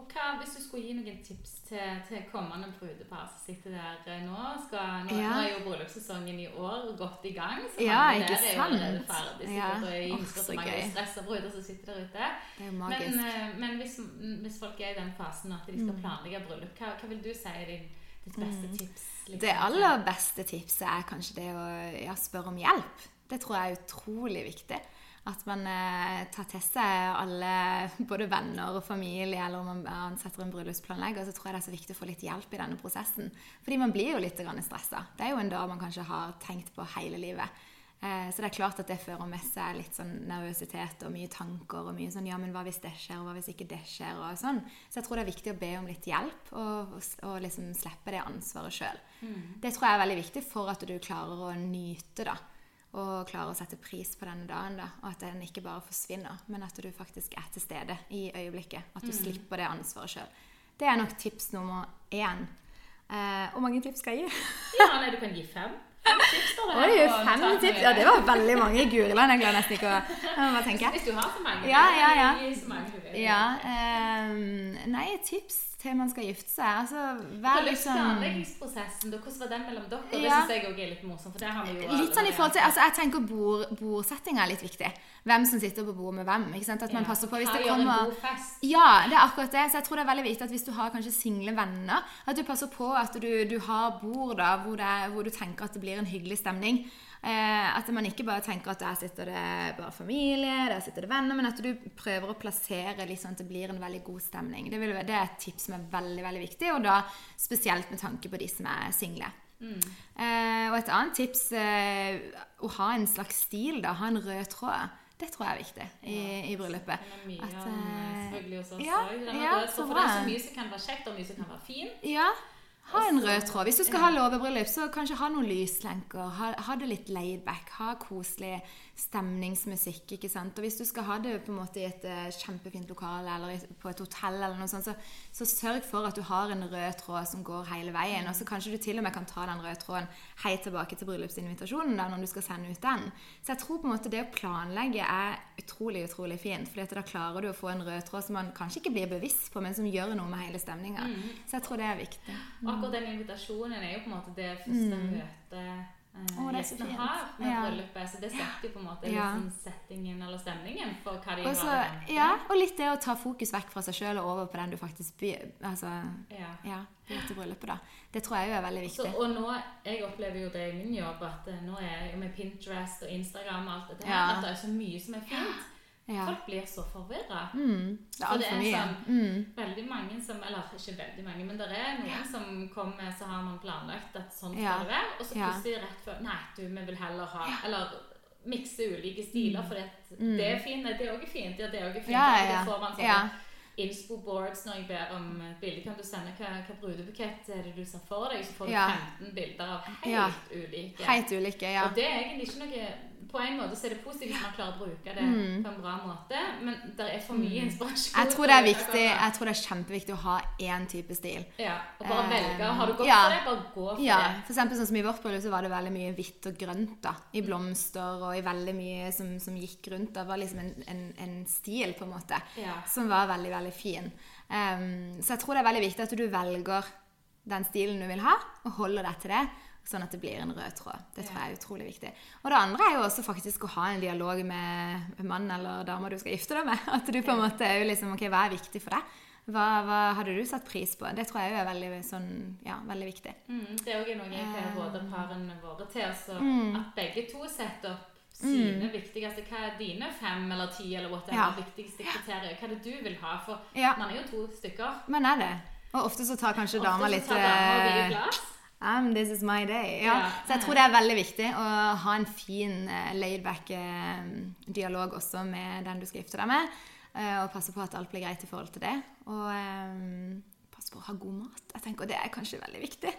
Og hva, Hvis du skulle gi noen tips til, til kommende brudepar som sitter der eh, nå skal, nå, Ja. nå er jo bryllupssesongen i år godt i gang, så Ja, mange der er jo allerede ferdig. Ja. Og jeg ønsker så mange stressa bruder som sitter der ute. Det er magisk. Men, eh, men hvis, hvis folk er i den fasen at de Mm. skal planlegge bryllup, hva, hva vil du si er din, ditt beste tips? liksom, Det aller beste tipset er kanskje det å ja, spørre om hjelp. Det tror jeg er utrolig viktig. At man eh, tar til seg alle, både venner og familie, eller om man ansetter en bryllupsplanlegger, så tror jeg det er så viktig å få litt hjelp i denne prosessen. Fordi man blir jo litt stressa. Det er jo en dag man kanskje har tenkt på hele livet. Eh, Så det er klart at det fører med seg litt sånn nervøsitet og mye tanker og mye sånn Ja, men hva hvis det skjer, og hva hvis ikke det skjer, og sånn. Så jeg tror det er viktig å be om litt hjelp, og, og, og liksom slippe det ansvaret sjøl. Det tror jeg er veldig viktig for at du klarer å nyte, da. Og klarer å sette pris på denne dagen, da. Og at den ikke bare forsvinner, men at du faktisk er til stede i øyeblikket. At du slipper det ansvaret sjøl. Det er nok tips nummer én. Eh, hvor mange tips skal jeg gi? Ja, nei, du kan gi fem. Fem tips da, Oi, fem tips! Ja, det var veldig mange. Guriland, jeg klarer nesten ikke å hva tenker jeg? Hvis du har så mange, Ja, ja, ja. så mange. Ja, ehm, nei, tips til man skal gifte seg. Altså, vær sånn Planleggingsprosessen, da, hvordan var den mellom dere? Det Ja. syns jeg òg er litt morsomt. for det har vi jo Litt sånn i forhold til, altså Jeg tenker bord, bordsettinga er litt viktig. Hvem som sitter på bordet med hvem. ikke sant? At man passer på hvis det gjør en god fest? Ja, det er akkurat det. Så jeg tror det er veldig viktig at hvis du har kanskje single venner, at du passer på at du, du har bord da, hvor, det hvor du tenker at det blir en hyggelig stemning. Eh, at man ikke bare tenker at der sitter det bare familie, der sitter det venner, men at du prøver å plassere litt sånn at det blir en veldig god stemning. Det, vil, det er et tips som er veldig, veldig viktig, og da spesielt med tanke på de som er single. Eh, og et annet tips eh, å ha en slags stil, da. Ha en rød tråd. Det tror jeg er viktig i, i bryllupet. Den er mye At, selvfølgelig ja, også. Den er ja, så, så for det er så mye som kan være kjekt, og mye som kan være fint. Ja, ha en rød tråd. Hvis du skal ha låvebryllup, så kanskje ha noen lyslenker. Ha, ha det litt laid back. Ha koselig stemningsmusikk. ikke sant? Og hvis du skal ha det på en måte i et eh, kjempefint lokale eller på et hotell, eller noe sånt, så, så sørg for at du har en rød tråd som går hele veien. Og så kanskje du til og med kan ta den røde tråden helt tilbake til bryllupsinvitasjonen da, når du skal sende ut den. Så jeg tror på en måte det å planlegge er utrolig, utrolig fint. fordi da klarer du å få en rød tråd som man kanskje ikke blir bevisst på, men som gjør noe med hele stemninga. Så jeg tror det er viktig. Og akkurat den invitasjonen er jo på en måte det første møtet eh, Mm. Det er så gjestene har med Ja. bryllupet. Så det setter jo på en måte Ja. liksom settingen eller stemningen for hva de Også, har ja, og litt det å ta fokus vekk fra seg sjøl og over på den du faktisk by, altså, Ja. ja, til bryllupet. da. Det tror jeg jo er veldig Så, viktig. og nå, Jeg opplever jo det i min jobb at eh, nå er jeg med Pinterest og Instagram og alt dette her, at det er så mye som er fint. Ja. Folk blir så forvirra. Mm, det er For det altfor er mye. sånn- Mm. Veldig mange som Eller ikke veldig mange, men det er noen som kommer så har man planlagt at sånn skal Ja. det være, og så plutselig rett før Nei, du, vi vil heller ha Eller mikse ulike stiler, for det, Mm. det er fint, nei, det er òg fint, ja, det er også fint. Ja, ja, Da får man sånn ja. inspo-boards når jeg ber om bilde. Kan du sende hva, hva brudebukett er det du ser for deg? Så får du Ja. 15 bilder av helt Ja. ulike. Helt ulike, ja. Og det er egentlig ikke noe På en måte så er det positivt hvis man klarer å bruke det Mm. på en bra måte, men det er for mye inspirasjon. Jeg tror det er viktig, jeg tror det er kjempeviktig å ha én type stil. Ja, og bare Eh, velge. Har du gått ja. for det, bare gå for Ja, det. for eksempel sånn som I vårt bryllup så var det veldig mye hvitt og grønt. da, I blomster og i veldig mye som, som gikk rundt. Det var liksom en, en, en stil på en måte Ja. som var veldig veldig fin. Um, så jeg tror det er veldig viktig at du velger den stilen du vil ha, og holder deg til det. Sånn at det blir en rød tråd. Det tror jeg er utrolig viktig. Og det andre er jo også faktisk å ha en dialog med mannen eller dama du skal gifte deg med. At du på en måte er jo liksom Ok, hva er viktig for deg? Hva, hva hadde du satt pris på? Det tror jeg er veldig, sånn, ja, veldig viktig. Mm, det er òg noe jeg pleier å råde parene våre til. Altså, Mm. At begge to setter opp sine viktigste Hva er dine fem eller ti eller whatever Ja. viktigste kriterier? Hva er det du vil ha? For Ja. man er jo to stykker. Men er det? Og ofte så tar kanskje dama Ofte litt tar dama eh, plass. Um, this is my day. Ja. Ja. Så jeg tror det er veldig viktig å ha en fin uh, laidback uh, dialog også med den du skal gifte deg med. Uh, og passe på at alt blir greit i forhold til det. Og um, passe på å ha god mat. Jeg tenker, Det er kanskje veldig viktig.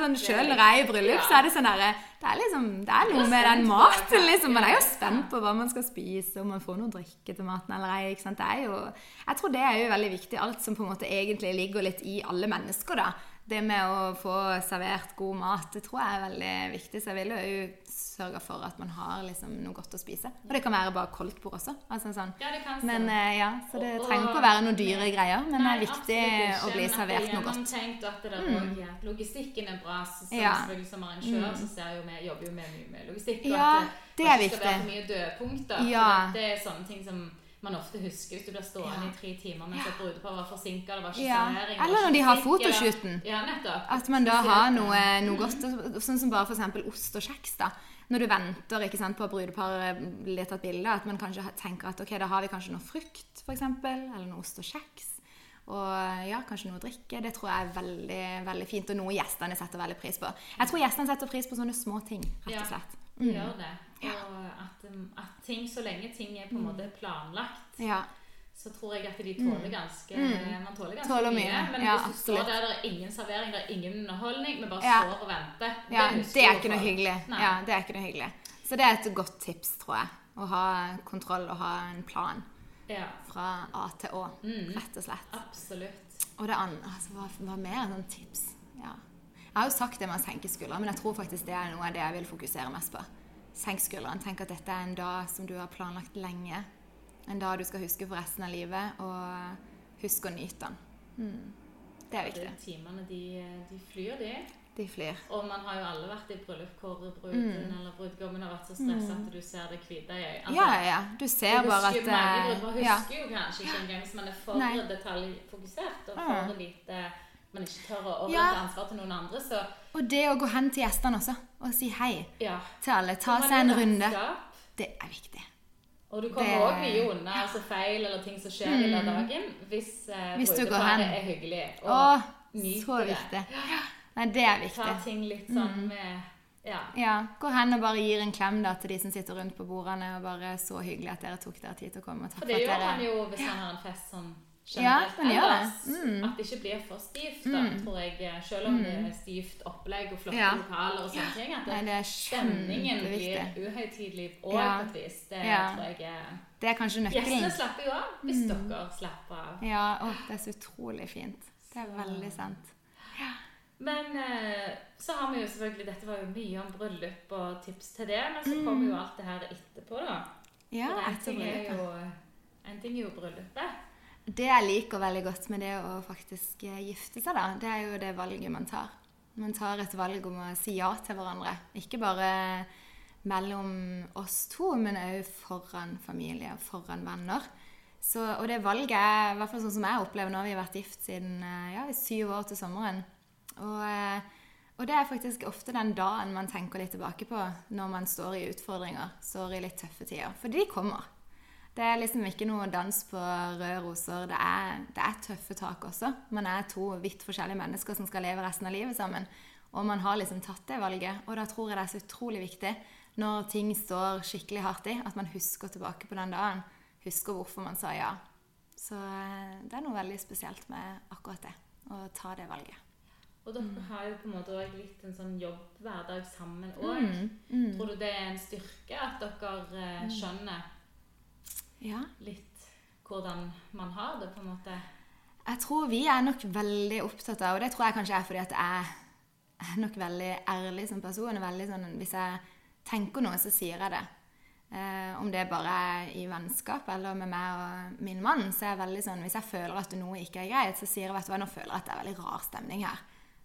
Sånn, selv når jeg er i bryllup, så er det sånn der, det, er liksom, det er noe med den maten. liksom. Man er jo spent på hva man skal spise, om man får noe drikke til maten eller ei. ikke sant? Det er jo, jeg tror det er jo veldig viktig. Alt som på en måte egentlig ligger litt i alle mennesker. da. Det med å få servert god mat, det tror jeg er veldig viktig. Så jeg vil jo sørge for at man har liksom noe godt å spise. Og det kan være bare koldtbord også. Altså sånn. Ja, det kan Men eh, ja, Så det trenger ikke å være noen dyre greier, men det er viktig å bli servert er noe godt. at det der også, ja, logistikken er bra. Så, så Ja. Som arrangør så ser jo vi, jobber jo med mye med logistikk. Og Ja, at det det er det ikke skal være viktig. for mye dødpunkter. Ja. Det er sånne ting som man ofte husker hvis du blir stående Ja. i tre timer mens et brudepar var forsinka, Ja. Eller når de har fotoshooten. Ja. At man da har noe, noe godt, sånn som bare f.eks. ost og kjeks. da. Når du venter sant, på at brudeparet blir tatt bilde, at man kanskje tenker at ok, da har vi kanskje noe frukt, f.eks., eller noe ost og kjeks. Og ja, kanskje noe å drikke. Det tror jeg er veldig, veldig fint, og noe gjestene setter veldig pris på. Jeg tror gjestene setter pris på sånne små ting, rett og slett. De gjør det. Og at, um, at ting, så lenge ting er på en måte planlagt, Ja. så tror jeg at de tåler ganske Man tåler ganske Mm. Tåler mye. mye. Men Ja, hvis du står der, det er ingen servering, det er ingen underholdning, vi bare Ja. står og venter ja husker det er ikke noe hyggelig. Ja, det er ikke noe hyggelig. Så det er et godt tips, tror jeg. Å ha kontroll og ha en plan Ja, fra A til Å, Mm. rett og slett. absolutt. Og det andre, altså, hva, hva mer sånn tips? Jeg har jo sagt det med å senke skuldrene, men jeg tror faktisk det er noe av det jeg vil fokusere mest på. Senk skuldrene. Tenk at dette er en dag som du har planlagt lenge. En dag du skal huske for resten av livet, og husk å nyte den. Mm. Det er viktig. Timene, de, de flyr, de. De flyr. Og man har jo alle vært i bryllup hvor bruden eller brudgommen har vært så stressa at du ser det hvite i øyet. Altså, Ja, ja. Du ser du bare at Mange brudgommer husker ja. jo kanskje ikke engang hvis man er for detaljfokusert og Mm. for lite Man ikke tør å overlate Ja. ansvar til noen andre, så Og det å gå hen til gjestene også, og si hei ja. til alle. Ta seg en runde. Det er viktig. Og du kommer Det- òg mye unna altså feil eller ting som skjer i løpet av dagen, hvis, eh, Hvis du går hen. er hyggelig og det. så det. viktig. Nei, det er viktig. Ta ting litt sånn med Ja. Ja, Gå hen og bare gir en klem da, til de som sitter rundt på bordene. og bare Så hyggelig at dere tok dere tid til å komme. og takk For for det gjør han dere... jo hvis han har en fest Ja, generelt ja, ellers. det. ellers. At det ikke blir for stivt, da, tror jeg. Selv om det er stivt opplegg og flotte Ja. lokaler og sånne ting. At Nei, det, det er stemningen blir uhøytidelig òg Ja. på et vis. Det Ja. tror jeg er Det er kanskje Gjestene slapper jo av hvis dere slapper av. Ja, å, det er så utrolig fint. Det er veldig sant. Men eh, så har vi jo selvfølgelig Dette var jo mye om bryllup og tips til det, men så kommer jo alt det her etterpå, da. Ja, For en etter ting er jo En ting er jo bryllupet. Det jeg liker veldig godt med det å faktisk eh, gifte seg, da, det er jo det valget man tar. Man tar et valg om å si ja til hverandre. Ikke bare mellom oss to, men òg foran familie og foran venner. Så, og det valget er, i hvert fall sånn som jeg opplever nå, vi har vært gift siden eh, ja, syv år til sommeren. Og, eh, og det er faktisk ofte den dagen man tenker litt tilbake på når man står i utfordringer, står i litt tøffe tider. For de kommer. Det er liksom ikke noe dans på røde roser. Det er, det er tøffe tak også. Man er to vidt forskjellige mennesker som skal leve resten av livet sammen. Og man har liksom tatt det valget. Og da tror jeg det er så utrolig viktig når ting står skikkelig hardt i, at man husker tilbake på den dagen. Husker hvorfor man sa ja. Så eh, det er noe veldig spesielt med akkurat det. Å ta det valget. Og dere har jo på en måte også litt en sånn jobbhverdag sammen Mm. mm. Tror du det er en styrke at dere eh, skjønner Ja. litt hvordan man har det, på en måte? Jeg tror vi er nok veldig opptatt av, og det tror jeg kanskje er fordi at jeg er nok veldig ærlig som person. og sånn, hvis jeg tenker noe, så sier jeg det. Eh, om det bare er i vennskap eller med meg og min mann, så er jeg veldig sånn Hvis jeg føler at noe ikke er greit, så sier jeg vet du hva, nå føler jeg at det er veldig rar stemning her.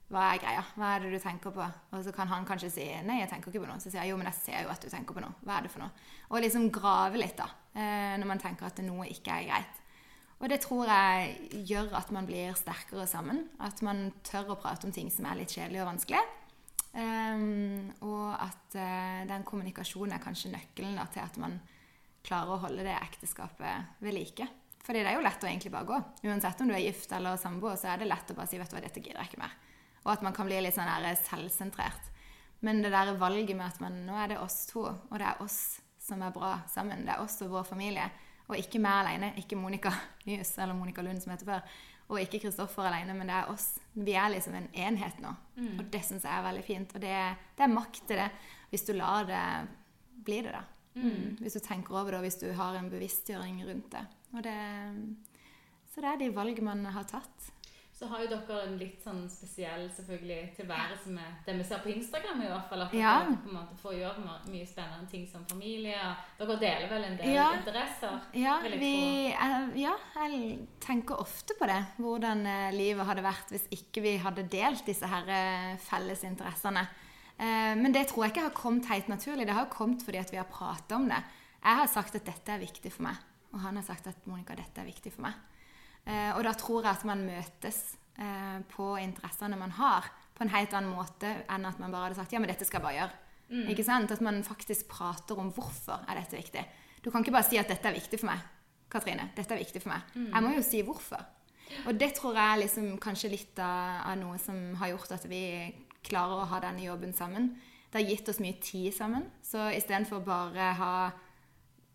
Hva er greia? Hva er det du tenker på? Og så kan han kanskje si nei, jeg tenker ikke på noe. Så sier jeg jo, men jeg ser jo at du tenker på noe. Hva er det for noe? Og liksom grave litt, da. Eh, når man tenker at noe ikke er greit. Og det tror jeg gjør at man blir sterkere sammen. At man tør å prate om ting som er litt kjedelig og vanskelig. Ehm, og at eh, den kommunikasjonen er kanskje nøkkelen da, til at man klarer å holde det ekteskapet ved like. Fordi det er jo lett å egentlig bare gå. Uansett om du er gift eller samboer, så er det lett å bare si vet du hva, dette gidder jeg ikke mer. Og at man kan bli litt sånn der selvsentrert. Men det der valget med at man, nå er det oss to, og det er oss som er bra sammen. Det er oss og vår familie. Og ikke meg alene. Ikke Monica Nyhus eller Monica Lund, som heter før. Og ikke Kristoffer alene, men det er oss. Vi er liksom en enhet nå. Og det syns jeg er veldig fint. Og det, det er makt til det, hvis du lar det bli det, da. Mm. Hvis du tenker over det, og hvis du har en bevisstgjøring rundt det. Og det så det er de valg man har tatt. Så har jo dere en litt sånn spesiell selvfølgelig tilværelse med det vi ser på Instagram. i hvert fall, At Ja. dere på en måte får gjøre mye spennende ting som familie. Dere deler vel en del Ja. interesser? Ja, jeg vi, ja, jeg tenker ofte på det. Hvordan eh, livet hadde vært hvis ikke vi hadde delt disse her eh, felles interessene. Eh, Men det tror jeg ikke har kommet helt naturlig. Det har kommet fordi vi har pratet om det. Jeg har sagt at dette er viktig for meg, og han har sagt at Monica, dette er viktig for meg. Eh, Og da tror jeg at man møtes eh, på interessene man har, på en helt annen måte enn at man bare hadde sagt ja, men dette skal jeg bare gjøre. Ikke sant? At man faktisk prater om hvorfor er dette viktig. Du kan ikke bare si at dette er viktig for meg. Katrine, dette er viktig for meg. Jeg må jo si hvorfor. Og det tror jeg er liksom kanskje litt av, av noe som har gjort at vi klarer å ha denne jobben sammen. Det har gitt oss mye tid sammen. Så istedenfor bare ha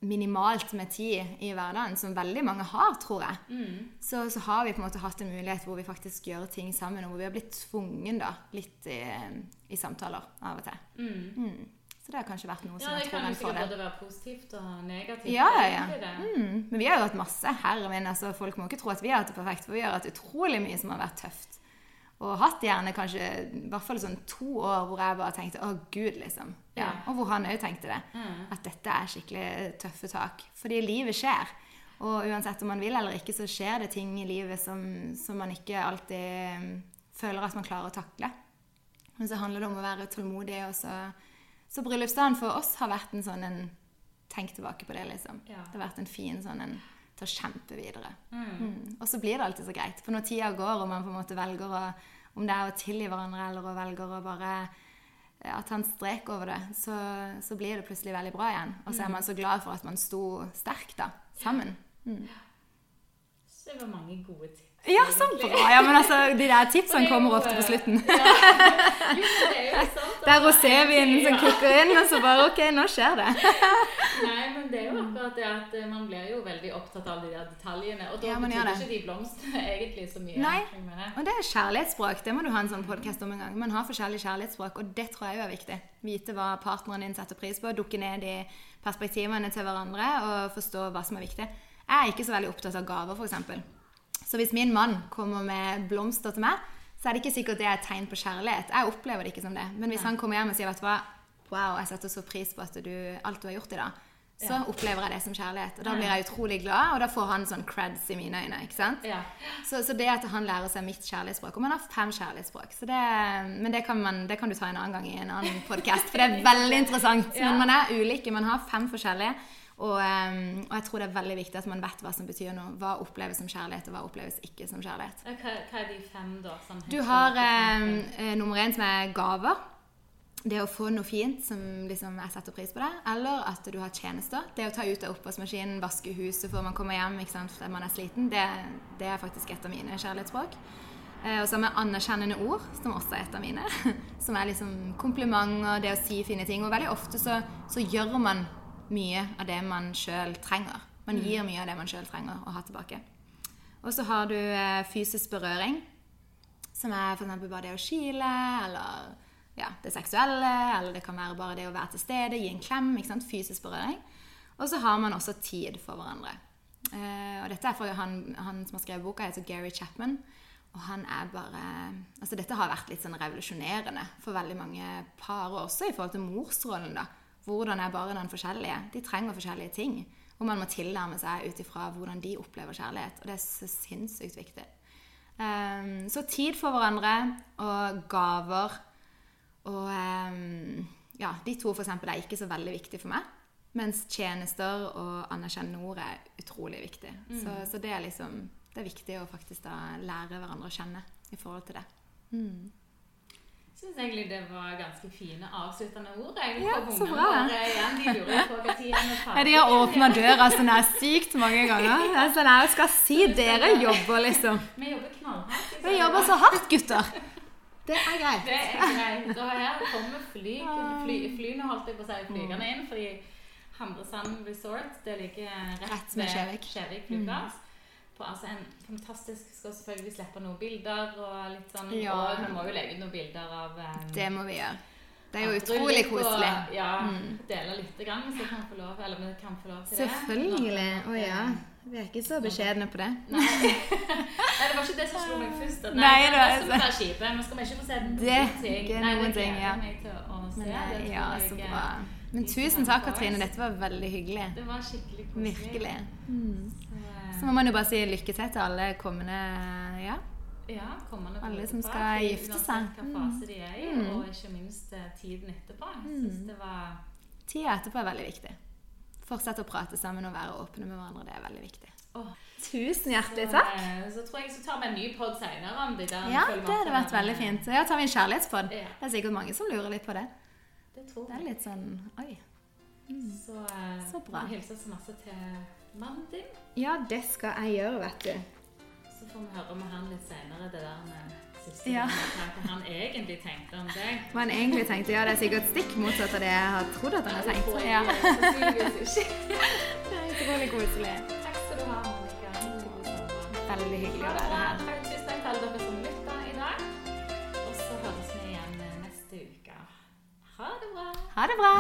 minimalt med tid i hverdagen, som veldig mange har, tror jeg, så, så har vi på en måte hatt en mulighet hvor vi faktisk gjør ting sammen, og hvor vi har blitt tvungen da, litt i, i samtaler av og til. Mm. Så det har kanskje vært noe som Ja, det jeg tror kan er jo en sikkert både være positivt og negativt. Ja, ja, ja. Mm. Men vi har jo hatt masse Herre min, altså, folk må ikke tro at vi har hatt det perfekt, for vi har hatt utrolig mye som har vært tøft. Og hatt gjerne kanskje i hvert fall sånn to år hvor jeg bare tenkte 'Å, Gud', liksom. Ja. Og hvor han òg tenkte det. Mm. At dette er skikkelig tøffe tak. Fordi livet skjer. Og uansett om man vil eller ikke, så skjer det ting i livet som, som man ikke alltid mm, føler at man klarer å takle. Men så handler det om å være tålmodig. Og så, så bryllupsdagen for oss har vært en sånn en Tenk tilbake på det, liksom. Ja. Det har vært en fin sånn en til å kjempe videre. Mm. Mm. Og så blir det alltid så greit. For når tida går, og man på en måte velger å Om det er å tilgi hverandre, eller å velge å bare ja, ta en strek over det, så, så blir det plutselig veldig bra igjen. Og så er man så glad for at man sto sterkt da, sammen. Mm. Så det var mange gode tips. Ja, så bra! Ja, men altså, de der tipsene er kommer ofte på eh, slutten. Det er er rosévinen som kicker inn, og så bare OK, nå skjer det. Nei, men det er jo akkurat det at eh, man blir jo veldig opptatt av de der detaljene. Og da Ja, betyr det. ikke de blomstene egentlig så mye. Nei. Og det er kjærlighetsspråk. Det må du ha en sånn podkast om en gang. Man har forskjellige kjærlighetsspråk, og det tror jeg jo er viktig. Vite hva partneren din setter pris på, dukke ned i perspektivene til hverandre og forstå hva som er viktig. Jeg er ikke så veldig opptatt av gaver, f.eks. Så hvis min mann kommer med blomster til meg, så er det ikke sikkert det er et tegn på kjærlighet. Jeg opplever det ikke som det. Men hvis han kommer hjem og sier vet du hva, wow, jeg setter så pris på at du, alt du har gjort i dag, så opplever jeg det som kjærlighet. Og da blir jeg utrolig glad, og da får han sånn creds i mine øyne. ikke sant? Ja. Så, så det at han lærer seg mitt kjærlighetsspråk Og man har fem kjærlighetsspråk. Så det, men det kan, man, det kan du ta en annen gang i en annen podkast, for det er veldig interessant. Men man er ulike. Man har fem forskjellige. Og, um, og jeg tror det er veldig viktig at man vet hva som betyr noe. Hva oppleves som kjærlighet, og hva oppleves ikke som kjærlighet. Hva, hva er de fem, da? Du har um, eh, nummer én som er gaver. Det å få noe fint som liksom jeg setter pris på det. Eller at du har tjenester. Det å ta ut av oppvaskmaskinen, vaske huset før man kommer hjem ikke sant, fordi man er sliten, det, det er faktisk et av mine kjærlighetsspråk. Eh, og så har vi anerkjennende ord, som også er et av mine. Som er liksom komplimenter, det å si fine ting. Og veldig ofte så, så gjør man mye av det man sjøl trenger. Man gir mye av det man sjøl trenger å ha tilbake. Og så har du eh, fysisk berøring, som er f.eks. bare det å kile, eller ja, det seksuelle, eller det kan være bare det å være til stede, gi en klem. ikke sant? Fysisk berøring. Og så har man også tid for hverandre. Eh, og dette er for han, han som har skrevet boka, heter Gary Chapman. Og han er bare Altså, dette har vært litt sånn revolusjonerende for veldig mange par, og også i forhold til morsrollen, da. Hvordan er bare den forskjellige? De trenger forskjellige ting. Og man må tilnærme seg ut ifra hvordan de opplever kjærlighet. Og det er så sinnssykt viktig. Um, så tid for hverandre og gaver og um, ja, de to for eksempel er ikke så veldig viktige for meg. Mens tjenester og anerkjennende ord er utrolig viktig. Så, så det er liksom det er viktig å faktisk da lære hverandre å kjenne i forhold til det. Mm. Syns egentlig det var ganske fine avsluttende ord. Ja, så bra. våre igjen, de lurer på hva tid er vi Ja, de har åpna døra sånn her sykt mange ganger. Her, Jeg skal si dere jobber, liksom. Vi jobber knallhardt. liksom. Vi jobber så hardt, gutter. Det er greit. Det er greit. Og her kommer fly, fly, flyene holdt jeg på å si flygende inn, fordi Hamresand Resort det ligger rett, ved. Kjevik flyplass. På altså en fantastisk Skal selvfølgelig slippe noen bilder og litt sånn Ja. Og vi må jo legge ut noen bilder av um, Det må vi gjøre. Det er jo utrolig koselig. og- koselig. Mm. Ja, dele litt grann, hvis jeg kan få lov, eller vi kan få lov til Selvfølgelig. det. Å ja. Vi er ikke så beskjedne på det. Nei. Nei, det var ikke det som slo meg først. Nei, Nei, det det er skal vi. Men skal vi ikke få se noen Det- ting? ikke Nei, det ting, gleder ja. meg til å se. Men, det ja, så bra. Men tusen takk, Katrine. Dette var veldig hyggelig. Det var skikkelig koselig. Virkelig. Eh, Så må man jo bare si lykke til til alle kommende ja. Ja, kommende Alle som skal skal gifte seg. Uansett hva fase de er i, og ikke minst eh, tiden etterpå. Jeg synes det var Tida etterpå er veldig viktig. Fortsette å prate sammen og være åpne med hverandre. Det er veldig viktig. Oh. Tusen hjertelig takk. Så, Så tror jeg vi skal ta med en ny pod senere om der. Ja, det hadde vært veldig fint. Ja, tar vi en kjærlighetspod. Ja. Det er sikkert mange som lurer litt på det. Det tror Det er litt sånn Oi. Så, eh, Så bra. hilser så masse til mannen din. Ja, det skal jeg gjøre, vet du. Så får vi høre med han litt senere, det der med siste Ja. hva han egentlig tenkte om deg. Hva han egentlig tenkte, ja, det er sikkert stikk motsatt av det jeg har trodd at han har tenkt. Ja. Det er utrolig koselig. Takk skal du ha, Monica. Veldig hyggelig å være her. Takk, Tusen takk til dere som lytta i dag. Og så høres vi igjen neste uke. Ha det bra. Ha det bra.